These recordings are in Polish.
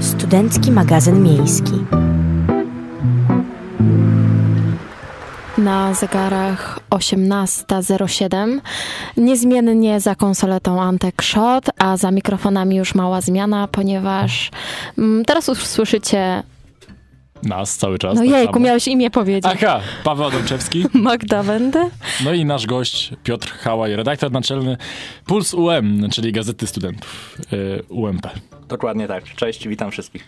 Studencki magazyn miejski. Na zegarach 18.07. Niezmiennie za konsoletą Antek Shot, a za mikrofonami już mała zmiana, ponieważ mm, teraz usłyszycie. Nas cały czas. No tak jejku, samo. miałeś imię powiedzieć. Aha, Paweł Adamczewski. Magda Wendy. No i nasz gość Piotr Hałaj, redaktor naczelny Puls UM, czyli Gazety Studentów y, UMP. Dokładnie tak. Cześć, witam wszystkich.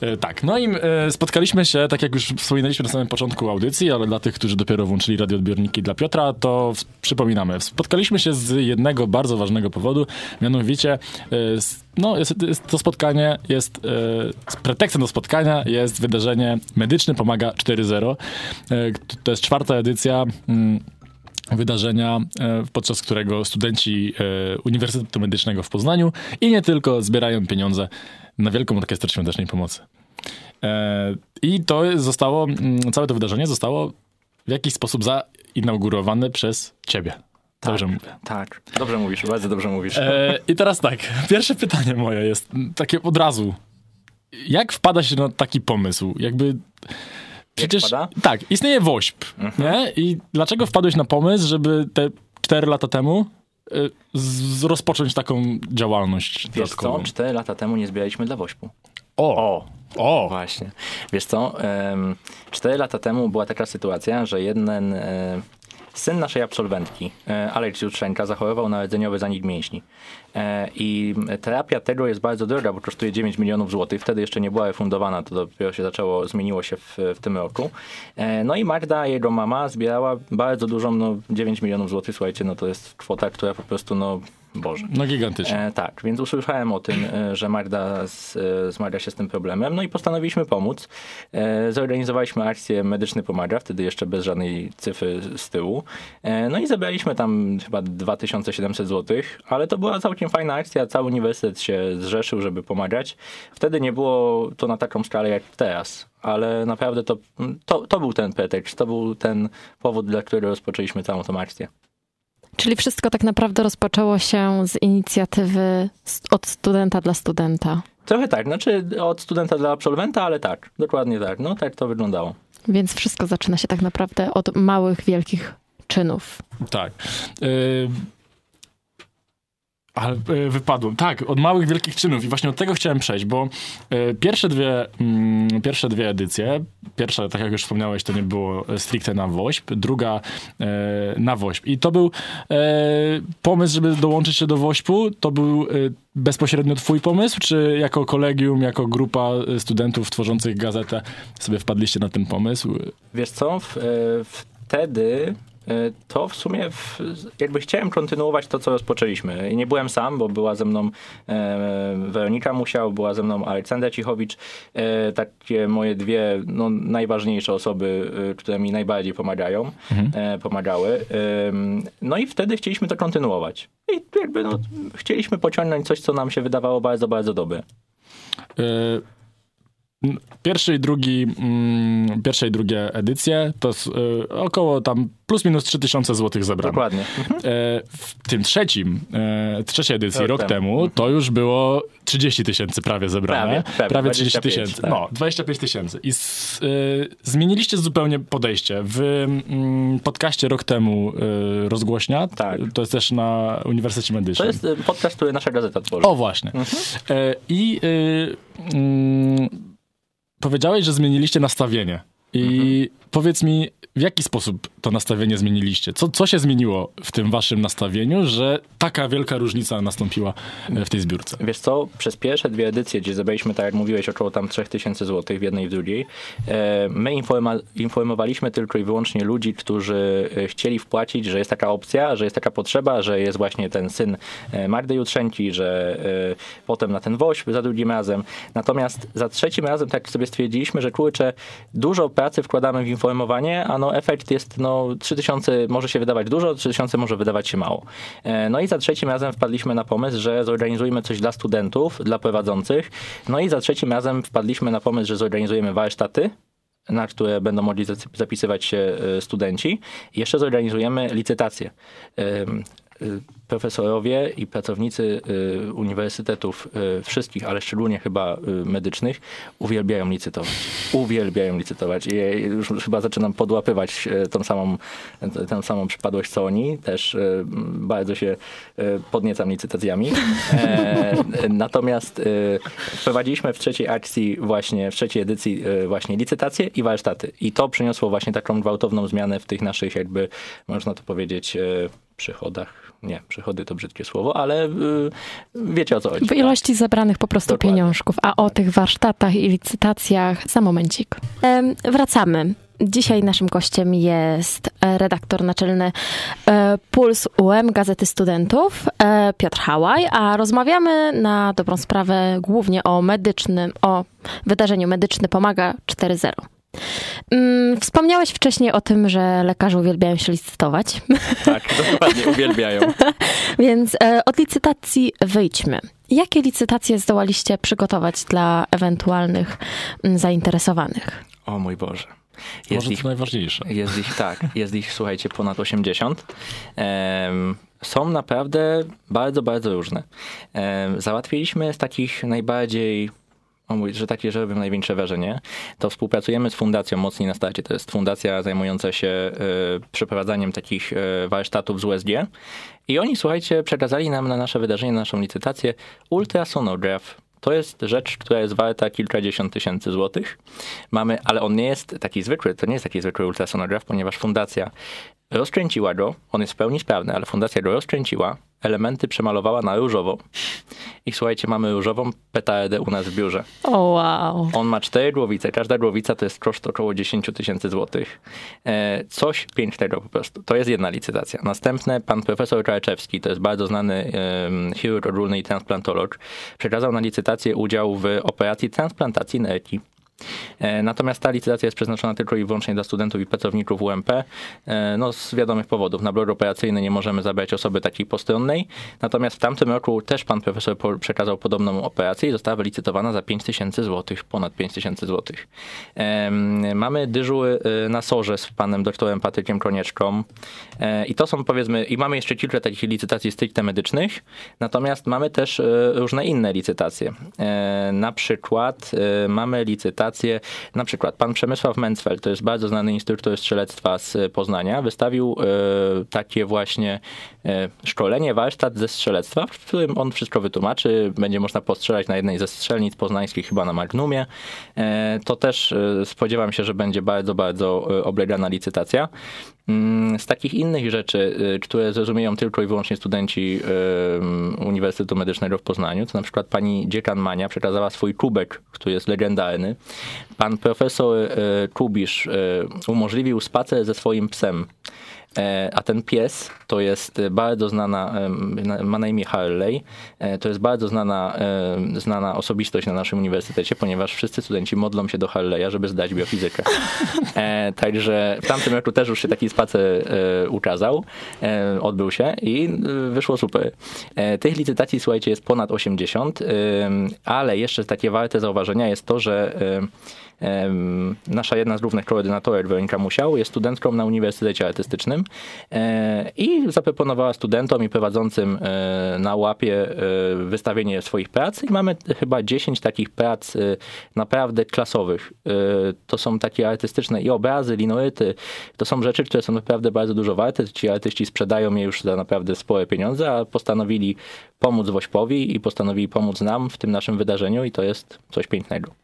E, Tak, no i e, spotkaliśmy się, tak jak już wspominaliśmy na samym początku audycji, ale dla tych, którzy dopiero włączyli radioodbiorniki dla Piotra, to przypominamy. Spotkaliśmy się z jednego bardzo ważnego powodu, mianowicie e, no, jest, to spotkanie jest, pretekstem do spotkania jest wydarzenie Medyczny Pomaga 4.0. E, to jest czwarta edycja mm, wydarzenia, e, podczas którego studenci e, Uniwersytetu Medycznego w Poznaniu i nie tylko zbierają pieniądze na Wielką Orkiestrę Świątecznej Pomocy. E, I to zostało, mm, całe to wydarzenie zostało w jakiś sposób zainaugurowane przez ciebie. Dobrze mówię. Tak, dobrze mówisz, bardzo dobrze mówisz. I teraz tak, pierwsze pytanie moje jest takie od razu. Jak wpada się na taki pomysł? Jakby przecież tak, istnieje WOŚP, nie? I dlaczego wpadłeś na pomysł, żeby te 4 lata temu y, z, rozpocząć taką działalność Wiesz co, dodatkową? cztery lata temu nie zbieraliśmy dla Wośpu. O, O, o, właśnie. Wiesz co, em, cztery lata temu była taka sytuacja, że jeden syn naszej absolwentki, e, Aleks Jutrzenka, zachorował na rdzeniowy zanik mięśni. E, I terapia tego jest bardzo droga, bo kosztuje 9 milionów złotych. Wtedy jeszcze nie była refundowana, to dopiero się zaczęło, zmieniło się w, w tym roku. E, No i Magda, jego mama, zbierała bardzo dużą, no 9 milionów złotych, słuchajcie, no to jest kwota, która po prostu, no Boże. no gigantycznie. E, tak, więc usłyszałem o tym, e, że Magda z, e, zmaga się z tym problemem, no i postanowiliśmy pomóc. E, zorganizowaliśmy akcję Medyczny Pomaga, wtedy jeszcze bez żadnej cyfry z tyłu. E, no i zebraliśmy tam chyba 2700 zł, ale to była całkiem fajna akcja, cały uniwersytet się zrzeszył, żeby pomagać. Wtedy nie było to na taką skalę jak teraz. Ale naprawdę to, to, to był ten pretekst, to był ten powód, dla którego rozpoczęliśmy całą tą akcję. Czyli wszystko tak naprawdę rozpoczęło się z inicjatywy od studenta dla studenta. Trochę tak, znaczy od studenta dla absolwenta, ale tak, dokładnie tak. No tak to wyglądało. Więc wszystko zaczyna się tak naprawdę od małych, wielkich czynów. Tak. Ale y, wypadłem. Tak, od małych, wielkich czynów. I właśnie od tego chciałem przejść, bo y, pierwsze dwie, mm, pierwsze dwie edycje, pierwsza, tak jak już wspomniałeś, to nie było stricte na WOŚP, druga y, na WOŚP. I to był pomysł, żeby dołączyć się do WOŚP-u, to był bezpośrednio twój pomysł, czy jako kolegium, jako grupa studentów tworzących gazetę sobie wpadliście na ten pomysł? Wiesz co, w, e, wtedy e, to w sumie w, jakby chciałem kontynuować to, co rozpoczęliśmy. I nie byłem sam, bo była ze mną e, Weronika Musiał, była ze mną Aleksandra Cichowicz, e, takie moje dwie no, najważniejsze osoby, e, które mi najbardziej pomagają, e, pomagały. No i wtedy chcieliśmy to kontynuować. I jakby no, chcieliśmy pociągnąć coś, co nam się wydawało bardzo, bardzo dobre. Y, Pierwszy i drugi, mm, pierwsze i drugie edycje to y, około tam plus minus 3000 zł zebrane. Dokładnie. E, w tym trzecim, e, trzeciej edycji, Rok rok, temu. temu, to już było 30 tysięcy prawie zebrane. Prawie, prawie, 30 25, tysięcy. tak. No, 25 tysięcy. I s, e, zmieniliście zupełnie podejście. W mm, podcaście rok temu e, rozgłośnia, Tak. to jest też na Uniwersytecie To Medycznym. jest e, podcast, który nasza gazeta tworzy. O, właśnie. E, I y, powiedziałeś, że zmieniliście nastawienie. I powiedz mi, w jaki sposób to nastawienie zmieniliście? Co, co się zmieniło w tym waszym nastawieniu, że taka wielka różnica nastąpiła e, w tej zbiórce? Wiesz co, przez pierwsze dwie edycje, gdzie zebraliśmy, tak jak mówiłeś, około tam 3000 zł w jednej i w drugiej, e, my informowaliśmy tylko i wyłącznie ludzi, którzy e, chcieli wpłacić, że jest taka opcja, że jest taka potrzeba, że jest właśnie ten syn Magdy Jutrzenki, że potem na ten WOŚP za drugim razem. Natomiast za trzecim razem tak sobie stwierdziliśmy, że kurczę, dużo pracy wkładamy w informowanie, a no efekt jest, no 3000 może się wydawać dużo, 3000 może wydawać się mało. E, No i za trzecim razem wpadliśmy na pomysł, że zorganizujemy coś dla studentów, dla prowadzących. No i za trzecim razem wpadliśmy na pomysł, że zorganizujemy warsztaty, na które będą mogli zapisywać się e, studenci. I jeszcze zorganizujemy licytację. Profesorowie i pracownicy y, uniwersytetów y, wszystkich, ale szczególnie chyba y, medycznych, uwielbiają licytować. Uwielbiają licytować. I już chyba zaczynam podłapywać tą samą, tę samą przypadłość co oni. Też bardzo się podniecam licytacjami. E, natomiast wprowadziliśmy w trzeciej akcji właśnie, w trzeciej edycji właśnie licytacje i warsztaty. I to przyniosło właśnie taką gwałtowną zmianę w tych naszych jakby, można to powiedzieć, przychodach. Nie, przychody to brzydkie słowo, ale y, wiecie o co chodzi. W ilości zebranych po prostu Dokładnie. pieniążków. A o tych warsztatach i licytacjach za momencik. Wracamy. Dzisiaj naszym gościem jest redaktor naczelny e, Puls UM Gazety Studentów e, Piotr Hałaj, a rozmawiamy na dobrą sprawę głównie o medycznym, o wydarzeniu Medyczny Pomaga 4.0. Mm, Wspomniałeś wcześniej o tym, że lekarze uwielbiają się licytować, Tak, dokładnie, uwielbiają. więc e, od licytacji wyjdźmy. Jakie licytacje zdołaliście przygotować dla ewentualnych mm, zainteresowanych? O mój Boże. Jest Może ich to najważniejsze. Jest ich, tak, jest ich, słuchajcie, ponad 80. Em, są naprawdę bardzo, bardzo różne. Załatwiliśmy z takich najbardziej, że takie, że robią największe wrażenie, to współpracujemy z Fundacją Mocniej na Starcie. To jest fundacja zajmująca się e, przeprowadzaniem takich e, warsztatów z USG. I oni, słuchajcie, przekazali nam na nasze wydarzenie, na naszą licytację ultrasonograf. To jest rzecz, która jest warta kilkadziesiąt tysięcy złotych. Mamy, ale on nie jest taki zwykły, to nie jest taki zwykły ultrasonograf, ponieważ fundacja rozkręciła go, on jest w pełni sprawny, ale fundacja go rozkręciła, elementy przemalowała na różowo. I słuchajcie, mamy różową petardę u nas w biurze. O wow. On ma cztery głowice, każda głowica to jest koszt około 10 tysięcy złotych. E, coś pięknego po prostu. To jest jedna licytacja. Następne, pan profesor Karczewski, to jest bardzo znany um, chirurg ogólny i transplantolog, przekazał na licytację udział w operacji transplantacji nerki. E, Natomiast ta licytacja jest przeznaczona tylko i wyłącznie dla studentów i pracowników UMP. E, No, z wiadomych powodów. Na blok operacyjny nie możemy zabrać osoby takiej postronnej. Natomiast w tamtym roku też pan profesor przekazał podobną operację i została wylicytowana za 5 tysięcy złotych, ponad 5 tysięcy złotych. Em, Mamy dyżury e, na sorze z panem doktorem Patrykiem Konieczką. E, I to są powiedzmy, i mamy jeszcze kilka takich licytacji stricte medycznych. Natomiast mamy też e, różne inne licytacje. E, Na przykład e, mamy licytację, na przykład pan Przemysław Mencfeld, to jest bardzo znany instruktor strzelectwa z Poznania, wystawił e, takie właśnie e, szkolenie, warsztat ze strzelectwa, w którym on wszystko wytłumaczy. Będzie można postrzelać na jednej ze strzelnic poznańskich, chyba na Magnumie. E, To też spodziewam się, że będzie bardzo, bardzo oblegana licytacja. Mm, Z takich innych rzeczy, y, które zrozumieją tylko i wyłącznie studenci y, Uniwersytetu Medycznego w Poznaniu, to na przykład pani dziekan Mania przekazała swój kubek, który jest legendarny. Pan profesor y, Kubisz umożliwił spacer ze swoim psem. E, A ten pies to jest bardzo znana, ma na imię Harley, E, to jest bardzo znana, znana osobistość na naszym uniwersytecie, ponieważ wszyscy studenci modlą się do Harley'a, żeby zdać biofizykę. E, Także w tamtym roku też już się taki spacer e, ukazał, e, odbył się i e, wyszło super. E, Tych licytacji, słuchajcie, jest ponad 80, em, ale jeszcze takie warte zauważenia jest to, że nasza jedna z głównych koordynatorek, Weronika Musiał, jest studentką na Uniwersytecie Artystycznym e, i zaproponowała studentom i prowadzącym e, na łapie e, wystawienie swoich prac i mamy chyba 10 takich prac naprawdę klasowych. To są takie artystyczne i obrazy, linoryty, to są rzeczy, które są naprawdę bardzo dużo warte. Ci artyści sprzedają je już za naprawdę spore pieniądze, a postanowili pomóc Wośpowi i postanowili pomóc nam w tym naszym wydarzeniu i to jest coś pięknego.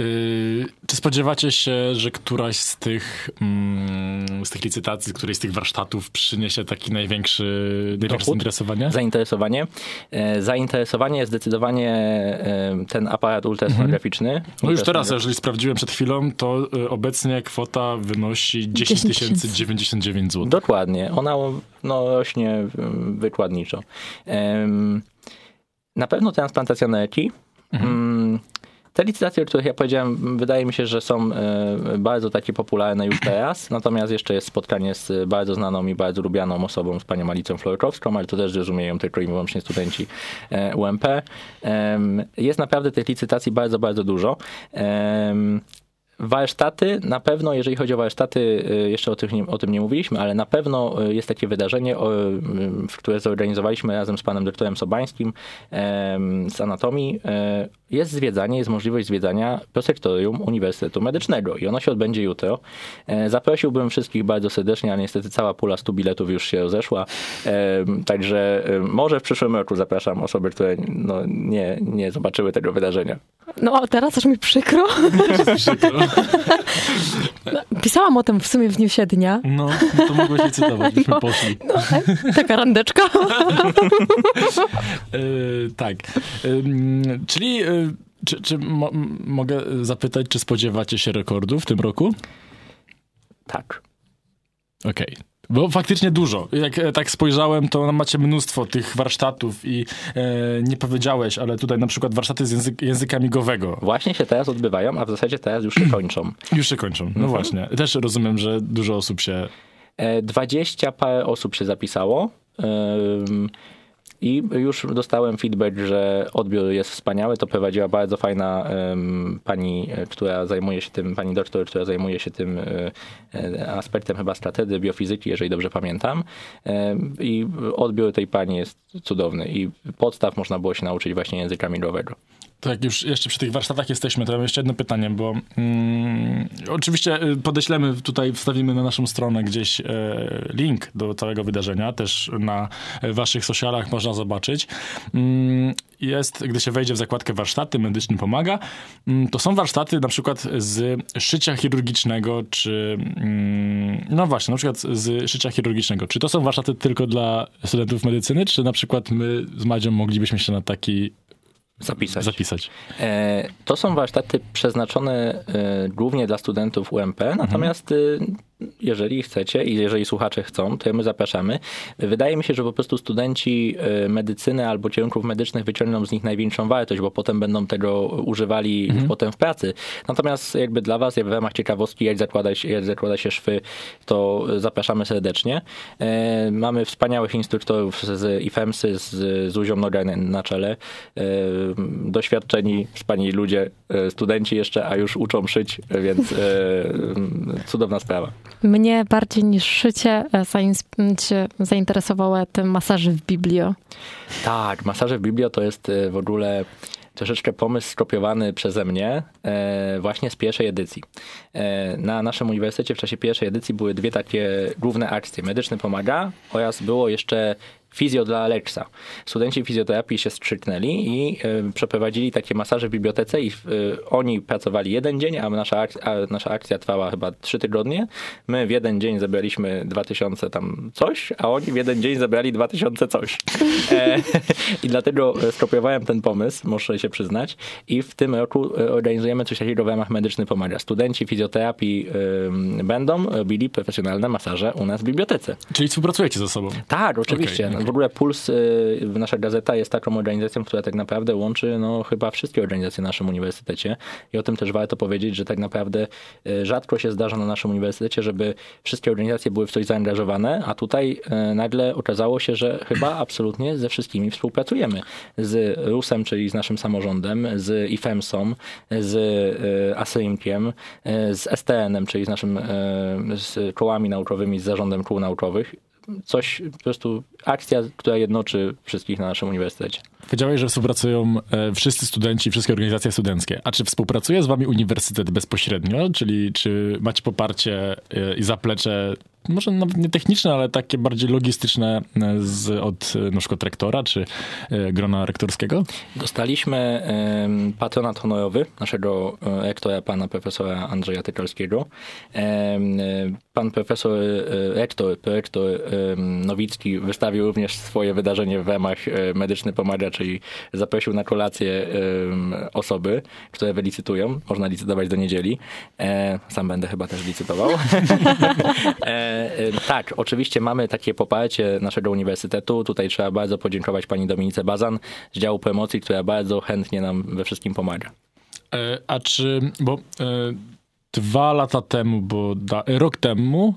Yy, czy spodziewacie się, że któraś z tych, mm, z tych licytacji, którejś z tych warsztatów przyniesie taki największy, największe Dochód? zainteresowanie? Zainteresowanie. E, Zainteresowanie zdecydowanie e, ten aparat ultrasonograficzny. No już teraz, jeżeli sprawdziłem przed chwilą, to y, obecnie kwota wynosi 10 10 099 zł. Dokładnie. Ona no, rośnie mm, wykładniczo. Na pewno transplantacja nerki. Mm, Te licytacje, o których ja powiedziałem, wydaje mi się, że są e, bardzo takie popularne już teraz. Natomiast jeszcze jest spotkanie z bardzo znaną i bardzo lubianą osobą, z panią Alicją Florkowską, ale to też rozumieją tylko i wyłącznie studenci e, UMP. Jest naprawdę tych licytacji bardzo, bardzo dużo. Warsztaty, na pewno, jeżeli chodzi o warsztaty, e, jeszcze o, o tym nie mówiliśmy, ale na pewno e, jest takie wydarzenie, o, które zorganizowaliśmy razem z panem doktorem Sobańskim z anatomii. Jest zwiedzanie, jest możliwość zwiedzania prosektorium Uniwersytetu Medycznego i ono się odbędzie jutro. Zaprosiłbym wszystkich bardzo serdecznie, ale niestety cała pula 100 biletów już się rozeszła, także może w przyszłym roku zapraszam osoby, które no, nie, nie zobaczyły tego wydarzenia. No, teraz aż mi przykro. przykro. Pisałam o tym w sumie w dniu siednia. No, to mogłeś licytować, byśmy no, poszli. No, taka randeczka. yy, tak. Yy, czyli, yy, czy, czy mo mogę zapytać, czy spodziewacie się rekordu w tym roku? Tak. Okej. Okay. Bo faktycznie dużo. Jak e, tak spojrzałem, to macie mnóstwo tych warsztatów i e, nie powiedziałeś, ale tutaj na przykład warsztaty z język, języka migowego. Właśnie się teraz odbywają, a w zasadzie teraz już się kończą. Już się kończą, no mhm. właśnie. Też rozumiem, że dużo osób się... E, 20 parę osób się zapisało. I już dostałem feedback, że odbiór jest wspaniały. To prowadziła bardzo fajna um, pani, e, która zajmuje się tym, pani doktor, która zajmuje się tym um, aspektem chyba strategii biofizyki, jeżeli dobrze pamiętam. Um, I odbiór tej pani jest cudowny i podstaw można było się nauczyć właśnie języka migowego. Tak, już jeszcze przy tych warsztatach jesteśmy, to mam jeszcze jedno pytanie, bo mm, oczywiście y, podeślemy tutaj, wstawimy na naszą stronę gdzieś e, link do całego wydarzenia, też na waszych socialach można zobaczyć. Mm, jest, gdy się wejdzie w zakładkę warsztaty, medyczny pomaga, mm, to są warsztaty na przykład z szycia chirurgicznego, czy mm, no właśnie, na przykład z szycia chirurgicznego. Czy to są warsztaty tylko dla studentów medycyny, czy na przykład my z Madzią moglibyśmy się na taki zapisać. zapisać. E, to są warsztaty przeznaczone e, głównie dla studentów UMP, natomiast mhm jeżeli chcecie i jeżeli słuchacze chcą, to my zapraszamy. Wydaje mi się, że po prostu studenci e, medycyny albo kierunków medycznych wyciągną z nich największą wartość, bo potem będą tego używali mhm. potem w pracy. Natomiast jakby dla was, jak w ramach ciekawostki, jak zakłada się, jak zakłada się szwy, to zapraszamy serdecznie. E, mamy wspaniałych instruktorów z IFEMSy, z Zuzią Nogan na czele. E, doświadczeni, wspaniali ludzie, studenci jeszcze, a już uczą szyć, więc cudowna sprawa. Mnie bardziej niż szycie e, zainteresowały te masaże w biblio. Tak, masaże w biblio to jest e, w ogóle troszeczkę pomysł skopiowany przeze mnie e, właśnie z pierwszej edycji. Na naszym uniwersytecie w czasie pierwszej edycji były dwie takie główne akcje. Medyczny pomaga oraz było jeszcze fizjo dla Alexa. Studenci fizjoterapii się strzyknęli i y, przeprowadzili takie masaże w bibliotece i y, oni pracowali jeden dzień, a nasza, akcja, a nasza akcja trwała chyba trzy tygodnie. My w jeden dzień zebraliśmy 2000 tam coś, a oni w jeden dzień zebrali 2000 coś. E, I dlatego skopiowałem ten pomysł, muszę się przyznać. I w tym roku organizujemy coś takiego w ramach Medyczny Pomaga. Studenci fizjoterapii y, będą robili profesjonalne masaże u nas w bibliotece. Czyli współpracujecie ze sobą? Tak, oczywiście. Okay. W ogóle Puls, y, nasza gazeta jest taką organizacją, która tak naprawdę łączy no, chyba wszystkie organizacje na naszym uniwersytecie i o tym też warto powiedzieć, że tak naprawdę y, rzadko się zdarza na naszym uniwersytecie, żeby wszystkie organizacje były w coś zaangażowane, a tutaj y, nagle okazało się, że chyba absolutnie ze wszystkimi współpracujemy. Z RUSem, czyli z naszym samorządem, z IFEMSą, z ASYMkiem, z STN-em, czyli z naszym z kołami naukowymi, z zarządem kół naukowych coś, po prostu akcja, która jednoczy wszystkich na naszym uniwersytecie. Powiedziałeś, że współpracują e, wszyscy studenci, wszystkie organizacje studenckie. A czy współpracuje z wami uniwersytet bezpośrednio? Czyli czy macie poparcie e, i zaplecze może nawet nie techniczne, ale takie bardziej logistyczne e, z, od na przykład rektora czy grona rektorskiego? Dostaliśmy patronat honorowy naszego rektora, pana profesora Andrzeja Tykalskiego. Pan profesor rektor, prorektor Nowicki wystawił również swoje wydarzenie w ramach Medyczny Pomaga, czyli zaprosił na kolację osoby, które wylicytują. Można licytować do niedzieli. E, sam będę chyba też licytował. E, tak, oczywiście mamy takie poparcie naszego uniwersytetu. Tutaj trzeba bardzo podziękować pani Dominice Bazan z działu promocji, która bardzo chętnie nam we wszystkim pomaga. E, a czy, bo dwa lata temu, bo da, rok temu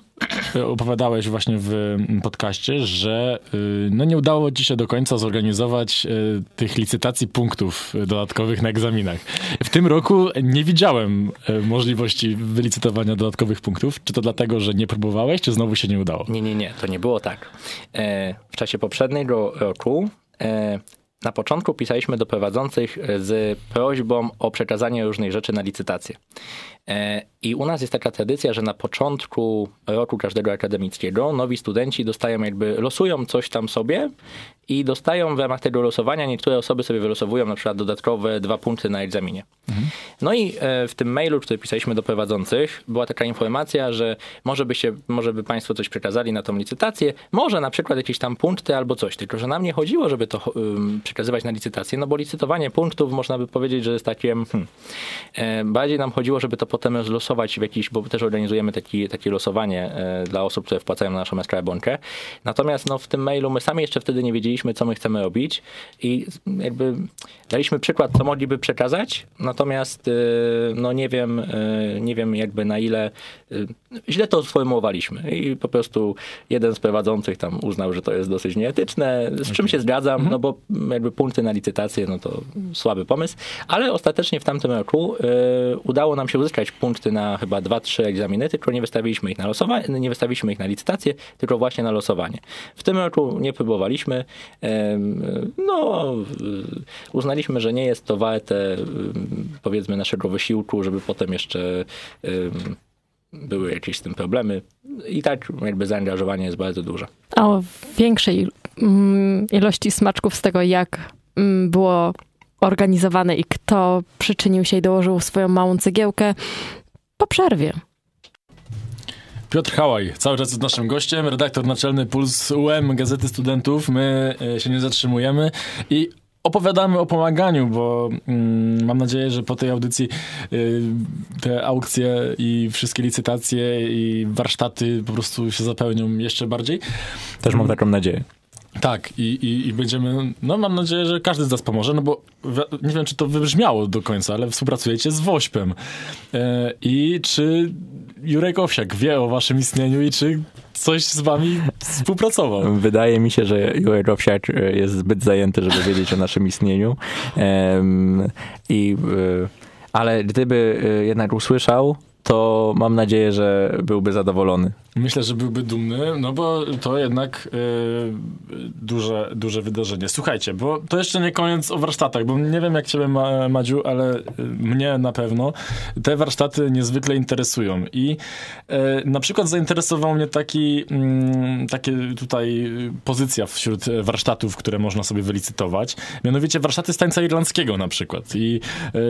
e, opowiadałeś właśnie w podcaście, że y, no nie udało ci się do końca zorganizować y, tych licytacji punktów dodatkowych na egzaminach. W tym roku nie widziałem możliwości wylicytowania dodatkowych punktów. Czy to dlatego, że nie próbowałeś, czy znowu się nie udało? Nie, nie, nie, to nie było tak. E, w czasie poprzedniego roku e, na początku pisaliśmy do prowadzących z prośbą o przekazanie różnych rzeczy na licytację. E, I u nas jest taka tradycja, że na początku roku każdego akademickiego nowi studenci dostają jakby, losują coś tam sobie i dostają w ramach tego losowania, niektóre osoby sobie wylosowują na przykład dodatkowe dwa punkty na egzaminie. Mhm. No i e, w tym mailu, który pisaliśmy do prowadzących, była taka informacja, że może by, się, może by państwo coś przekazali na tą licytację, może na przykład jakieś tam punkty albo coś, tylko że nam nie chodziło, żeby to przekazywać na licytację, no bo licytowanie punktów można by powiedzieć, że jest takie, hmm, e, bardziej nam chodziło, żeby to potem rozlosować w jakiś, bo też organizujemy taki, takie losowanie e, dla osób, które wpłacają na naszą skarbonkę. Natomiast no, w tym mailu my sami jeszcze wtedy nie wiedzieliśmy, co my chcemy robić i jakby daliśmy przykład, co mogliby przekazać, natomiast e, no nie wiem, e, nie wiem jakby na ile źle to sformułowaliśmy i po prostu jeden z prowadzących tam uznał, że to jest dosyć nieetyczne, z czym się zgadzam, mhm. no bo jakby punkty na licytację, no to słaby pomysł, ale ostatecznie w tamtym roku udało nam się uzyskać punkty na chyba 2-3 egzaminy, tylko nie wystawiliśmy ich na losowanie, nie wystawiliśmy ich na licytację, tylko właśnie na losowanie. W tym roku nie próbowaliśmy. No, uznaliśmy, że nie jest to warte powiedzmy naszego wysiłku, żeby potem jeszcze były jakieś z tym problemy. I tak jakby zaangażowanie jest bardzo duże. A o większej mm, ilości smaczków z tego, jak mm, było organizowane i kto przyczynił się i dołożył swoją małą cegiełkę po przerwie. Piotr Hałaj, cały czas jest naszym gościem, redaktor naczelny Puls UM Gazety Studentów. My e, się nie zatrzymujemy i opowiadamy o pomaganiu, bo mm, mam nadzieję, że po tej audycji y, te aukcje i wszystkie licytacje i warsztaty po prostu się zapełnią jeszcze bardziej. Też mam taką nadzieję. Tak, i, i, i, będziemy, no mam nadzieję, że każdy z nas pomoże, no bo nie wiem, czy to wybrzmiało do końca, ale współpracujecie z Wośpem. E, I czy Jurek Owsiak wie o waszym istnieniu i czy coś z wami współpracował? Wydaje mi się, że Jurek Owsiak e, jest zbyt zajęty, żeby wiedzieć o naszym istnieniu. I, e, ale gdyby e, jednak usłyszał, to mam nadzieję, że byłby zadowolony. Myślę, że byłby dumny, no bo to jednak yy, duże, duże wydarzenie. Słuchajcie, bo to jeszcze nie koniec o warsztatach, bo nie wiem jak ciebie, Madziu, ale y, mnie na pewno te warsztaty niezwykle interesują. I yy, na przykład zainteresował mnie taki, yy, takie tutaj pozycja wśród warsztatów, które można sobie wylicytować. Mianowicie warsztaty z tańca irlandzkiego na przykład. I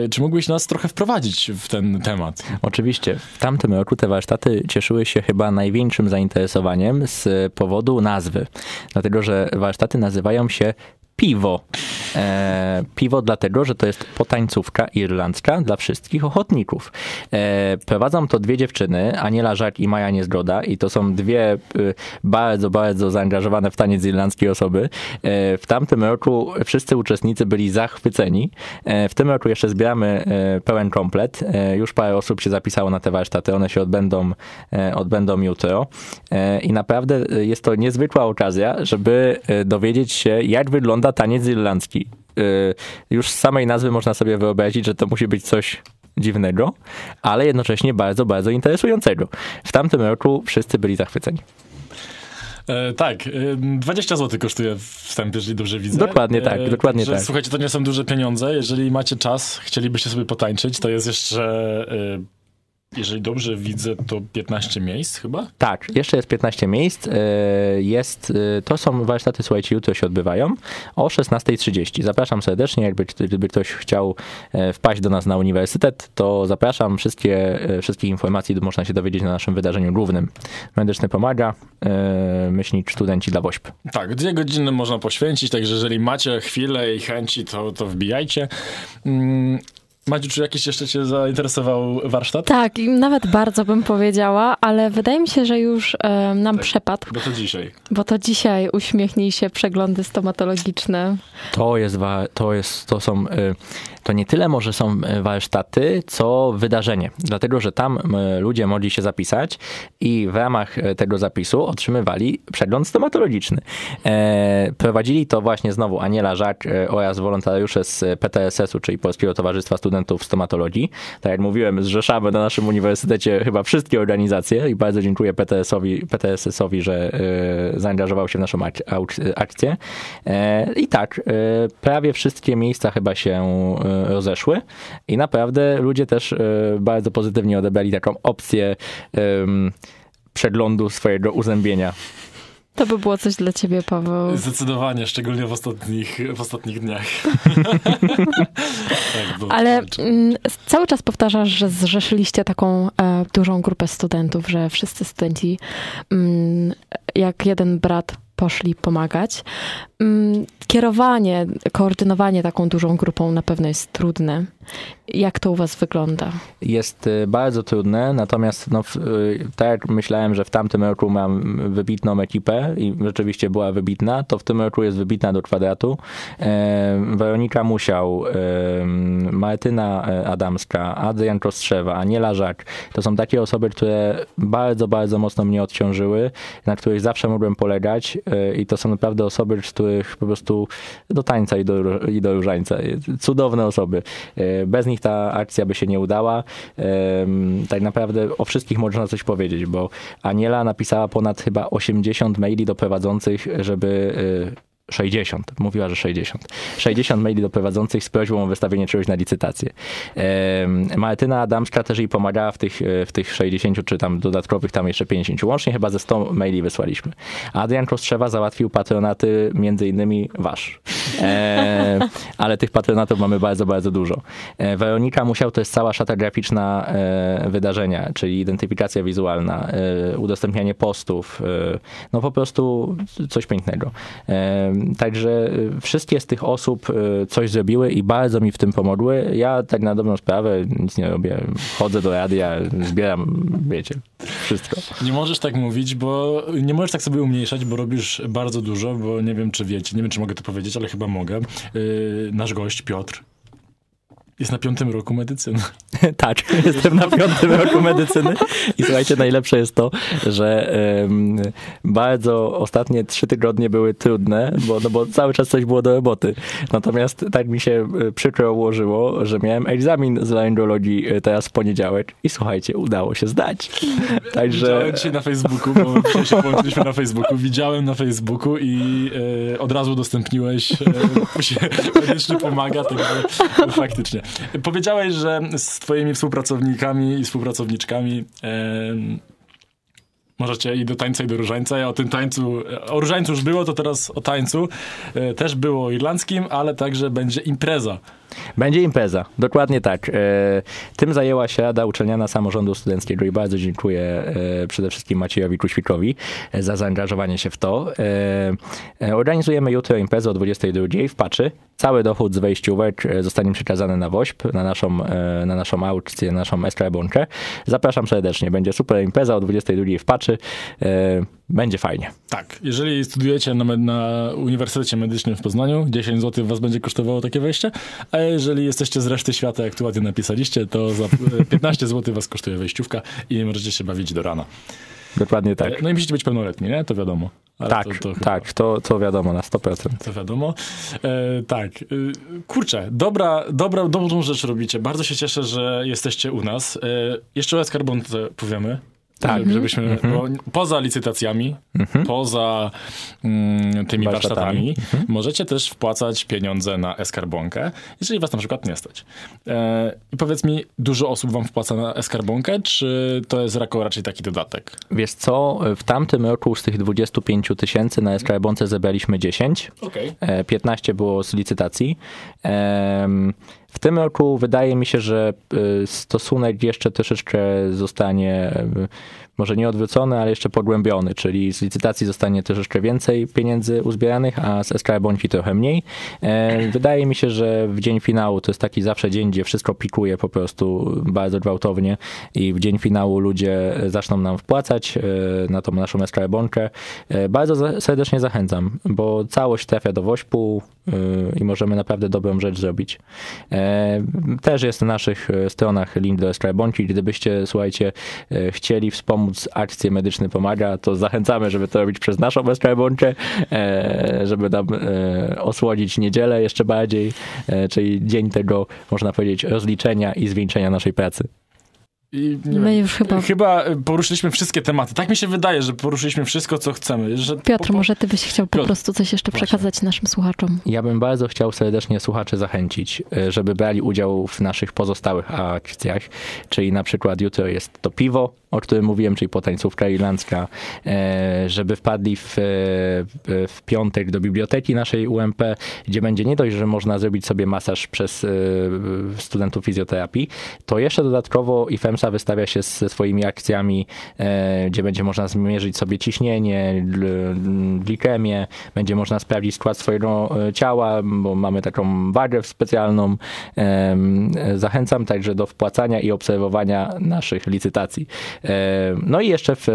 y, czy mógłbyś nas trochę wprowadzić w ten temat? Oczywiście. W tamtym roku te warsztaty cieszyły się chyba największym zainteresowaniem z powodu nazwy. Dlatego, że warsztaty nazywają się piwo. E, piwo dlatego, że to jest potańcówka irlandzka dla wszystkich ochotników. E, prowadzą to dwie dziewczyny, Aniela Żak i Maja Niezgoda i to są dwie y, bardzo, bardzo zaangażowane w taniec irlandzkiej osoby. E, w tamtym roku wszyscy uczestnicy byli zachwyceni. E, w tym roku jeszcze zbieramy e, pełen komplet. E, już parę osób się zapisało na te warsztaty. One się odbędą, odbędą jutro. I naprawdę jest to niezwykła okazja, żeby dowiedzieć się, jak wygląda wygląda taniec irlandzki. Y, już z samej nazwy można sobie wyobrazić, że to musi być coś dziwnego, ale jednocześnie bardzo, bardzo interesującego. W tamtym roku wszyscy byli zachwyceni. E, tak, 20 e, zł kosztuje wstęp, jeżeli dobrze widzę. Dokładnie tak, e, dokładnie tak. Słuchajcie, to nie są duże pieniądze. Jeżeli macie czas, chcielibyście sobie potańczyć, to jest jeszcze e, jeżeli dobrze widzę, to 15 miejsc chyba? Tak, jeszcze jest 15 miejsc. E, jest, e, to są warsztaty, słuchajcie, jutro się odbywają o 16.30. Zapraszam serdecznie, jakby gdyby ktoś chciał e, wpaść do nas na uniwersytet, to zapraszam. Wszystkie, wszystkie informacje można się dowiedzieć na naszym wydarzeniu głównym. Medyczny pomaga, myślnik studenci dla WOŚP. Tak, dwie godziny można poświęcić, także jeżeli macie chwilę i chęci, to, to wbijajcie. Madziu, czy jakiś jeszcze cię zainteresował warsztat? Tak, i nawet bardzo bym powiedziała, ale wydaje mi się, że już e, nam Tak. przepadł, Bo to dzisiaj. bo to dzisiaj uśmiechnij się przeglądy stomatologiczne. To jest, wa- to jest, to są, y, to nie tyle może są y, warsztaty, co wydarzenie. Dlatego, że tam y, ludzie mogli się zapisać i w ramach tego zapisu otrzymywali przegląd stomatologiczny. E, Prowadzili to właśnie znowu Aniela Żak oraz wolontariusze z PTSS-u, czyli Polskiego Towarzystwa Studentów Stomatologii. Tak jak mówiłem, zrzeszamy na naszym uniwersytecie chyba wszystkie organizacje i bardzo dziękuję PTS-owi, PTSS-owi, że y, zaangażował się w naszą ak- akcję. E, I tak, e, prawie wszystkie miejsca chyba się rozeszły i naprawdę ludzie też bardzo pozytywnie odebrali taką opcję przeglądu swojego uzębienia. To by było coś dla ciebie, Paweł. Zdecydowanie, szczególnie w ostatnich, w ostatnich dniach. tak, Ale walczę. mm, cały czas powtarzasz, że zrzeszyliście taką e, dużą grupę studentów, że wszyscy studenci mm, jak jeden brat poszli pomagać. Mm, kierowanie, koordynowanie taką dużą grupą na pewno jest trudne. Jak to u was wygląda? Jest e, bardzo trudne, natomiast no, e, tak jak myślałem, że w tamtym roku mam wybitną ekipę i rzeczywiście była wybitna, to w tym roku jest wybitna do kwadratu. E, Weronika Musiał, Martyna e, Adamska, Adrian Kostrzewa, Aniela Żak. To są takie osoby, które bardzo, bardzo mocno mnie odciążyły, na których zawsze mogłem polegać e, i to są naprawdę osoby, z których po prostu do tańca i do, i do różańca. Cudowne osoby. Bez nich ta akcja by się nie udała. Tak naprawdę o wszystkich można coś powiedzieć, bo Aniela napisała ponad chyba 80 maili do prowadzących, żeby e, 60, mówiła, że 60. 60 maili do prowadzących z prośbą o wystawienie czegoś na licytację. Martyna Adamska też jej pomagała w tych, e, w tych 60, czy tam dodatkowych tam jeszcze 50. Łącznie chyba ze 100 maili wysłaliśmy. Adrian Kostrzewa załatwił patronaty między innymi wasz. E, ale tych patronatów mamy bardzo, bardzo dużo. E, Weronika Musiał to jest cała szata graficzna e, wydarzenia, czyli identyfikacja wizualna, e, udostępnianie postów, e, no po prostu coś pięknego. Także e, wszystkie z tych osób e, coś zrobiły i bardzo mi w tym pomogły. Ja tak na dobrą sprawę nic nie robię. Chodzę do radia, zbieram, wiecie, wszystko. Nie możesz tak mówić, bo nie możesz tak sobie umniejszać, bo robisz bardzo dużo, bo nie wiem, czy wiecie, nie wiem, czy mogę to powiedzieć, ale chyba mogę. Yy, nasz gość, Piotr, jest na piątym roku medycyny. tak, jestem na piątym roku medycyny i słuchajcie, najlepsze jest to, że em, bardzo ostatnie trzy tygodnie były trudne, bo, no bo cały czas coś było do roboty. Natomiast tak mi się e, przykro ułożyło, że miałem egzamin z laryngologii e, teraz w poniedziałek i słuchajcie, udało się zdać. Także Widziałem dzisiaj na Facebooku, bo dzisiaj się połączyliśmy na Facebooku, widziałem na Facebooku i e, od razu udostępniłeś, e, medyczny pomaga, także faktycznie. Powiedziałeś, że z twoimi współpracownikami i współpracowniczkami Możecie i do tańca, i do różańca. Ja o tym tańcu, o różańcu już było, to teraz o tańcu. E, Też było irlandzkim, ale także będzie impreza. Będzie impreza, dokładnie tak. E, Tym zajęła się Rada Uczelniana Samorządu Studenckiego i bardzo dziękuję e, przede wszystkim Maciejowi Kuświkowi e, za zaangażowanie się w to. Organizujemy jutro imprezę o 22 w Paczy. Cały dochód z wejściówek zostanie przekazany na WOŚP, na naszą, na naszą aukcję, na naszą eskrabonkę. Zapraszam serdecznie. Będzie super impreza o 22 w Paczy. Będzie fajnie. Tak, jeżeli studiujecie na, na Uniwersytecie Medycznym w Poznaniu, 10 zł was będzie kosztowało takie wejście, a jeżeli jesteście z reszty świata, jak tu ładnie napisaliście, to za e, 15 zł was kosztuje wejściówka i możecie się bawić do rana. Dokładnie tak. No i musicie być pełnoletni, nie? To wiadomo. Ale Tak, to, to chyba- tak, to, to wiadomo na 100%. To wiadomo. E, tak. E, kurczę, dobra, dobra, dobrą rzecz robicie. Bardzo się cieszę, że jesteście u nas. E, jeszcze o skarbonce powiemy. Tak. E, Żebyśmy, bo poza licytacjami, poza mm, tymi Warsztatami. warsztatami, możecie też wpłacać pieniądze na eskarbonkę, jeżeli was na przykład nie stać. E, I powiedz mi, dużo osób wam wpłaca na eskarbonkę, czy to jest rako raczej taki dodatek? Wiesz co, w tamtym roku z tych 25 tysięcy na Skarbonce zebraliśmy 10. Okej. E, 15 było z licytacji. Em, W tym roku wydaje mi się, że e, stosunek jeszcze troszeczkę zostanie e, może nie odwrócony, ale jeszcze pogłębiony, czyli z licytacji zostanie też jeszcze więcej pieniędzy uzbieranych, a z Escala Bonfi trochę mniej. E, wydaje mi się, że w dzień finału to jest taki zawsze dzień, gdzie wszystko pikuje po prostu bardzo gwałtownie i w dzień finału ludzie zaczną nam wpłacać e, na tą naszą Escala Bonkę. E, bardzo serdecznie zachęcam, bo całość trafia do Wośpu i możemy naprawdę dobrą rzecz zrobić. Też jest na naszych stronach link do Escala Bonki. Gdybyście, słuchajcie, chcieli wspomóc akcję Medyczny Pomaga, to zachęcamy, żeby to robić przez naszą Escala Bonkę, żeby nam osłodzić niedzielę jeszcze bardziej, czyli dzień tego, można powiedzieć, rozliczenia i zwieńczenia naszej pracy. I, My wiem, już chyba... Chyba poruszyliśmy wszystkie tematy. Tak mi się wydaje, że poruszyliśmy wszystko, co chcemy. Że Piotr, po... może ty byś chciał Piotr. po prostu coś jeszcze Właśnie. przekazać naszym słuchaczom? Ja bym bardzo chciał serdecznie słuchaczy zachęcić, e, żeby brali udział w naszych pozostałych akcjach, czyli na przykład jutro jest to piwo, o którym mówiłem, czyli potańcówka irlandzka, e, żeby wpadli w, w piątek do biblioteki naszej UMP, gdzie będzie nie dość, że można zrobić sobie masaż przez e, studentów fizjoterapii, to jeszcze dodatkowo Wystawia się ze swoimi akcjami, e, gdzie będzie można zmierzyć sobie ciśnienie, glikemię, będzie można sprawdzić skład swojego ciała, bo mamy taką wagę specjalną. Zachęcam także do wpłacania i obserwowania naszych licytacji. E, no i jeszcze w,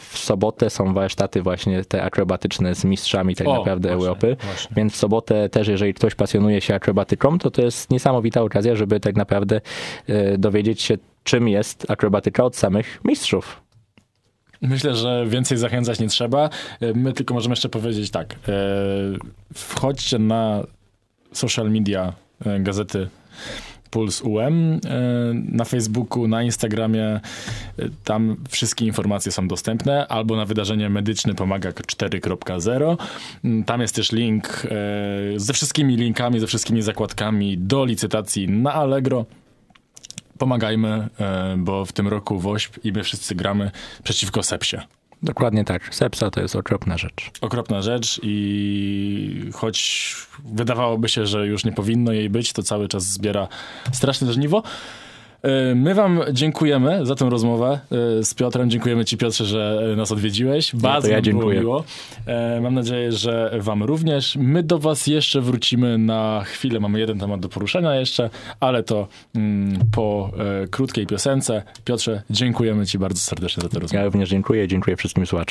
w sobotę są warsztaty właśnie te akrobatyczne z mistrzami tak o, naprawdę właśnie, Europy. Właśnie. Więc w sobotę też, jeżeli ktoś pasjonuje się akrobatyką, to to jest niesamowita okazja, żeby tak naprawdę e, dowiedzieć się, czym jest akrobatyka od samych mistrzów. Myślę, że więcej zachęcać nie trzeba. E, my tylko możemy jeszcze powiedzieć tak. Wchodźcie na social media gazety Puls UM e, na Facebooku, na Instagramie. E, tam wszystkie informacje są dostępne, albo na wydarzenie medyczne pomaga 4.0. Mm, tam jest też link e, ze wszystkimi linkami, ze wszystkimi zakładkami do licytacji na Allegro pomagajmy, bo w tym roku WOŚP i my wszyscy gramy przeciwko Sepsie. Dokładnie tak. Sepsa to jest okropna rzecz. Okropna rzecz i choć wydawałoby się, że już nie powinno jej być, to cały czas zbiera straszne żniwo. E, my wam dziękujemy za tę rozmowę e, z Piotrem. Dziękujemy ci Piotrze, że nas odwiedziłeś. Bardzo ja było miło. E, mam nadzieję, że wam również. My do was jeszcze wrócimy na chwilę. Mamy jeden temat do poruszenia jeszcze, ale to mm, po krótkiej piosence. Piotrze, dziękujemy ci bardzo serdecznie za tę rozmowę. Ja również dziękuję. Dziękuję wszystkim słuchaczom.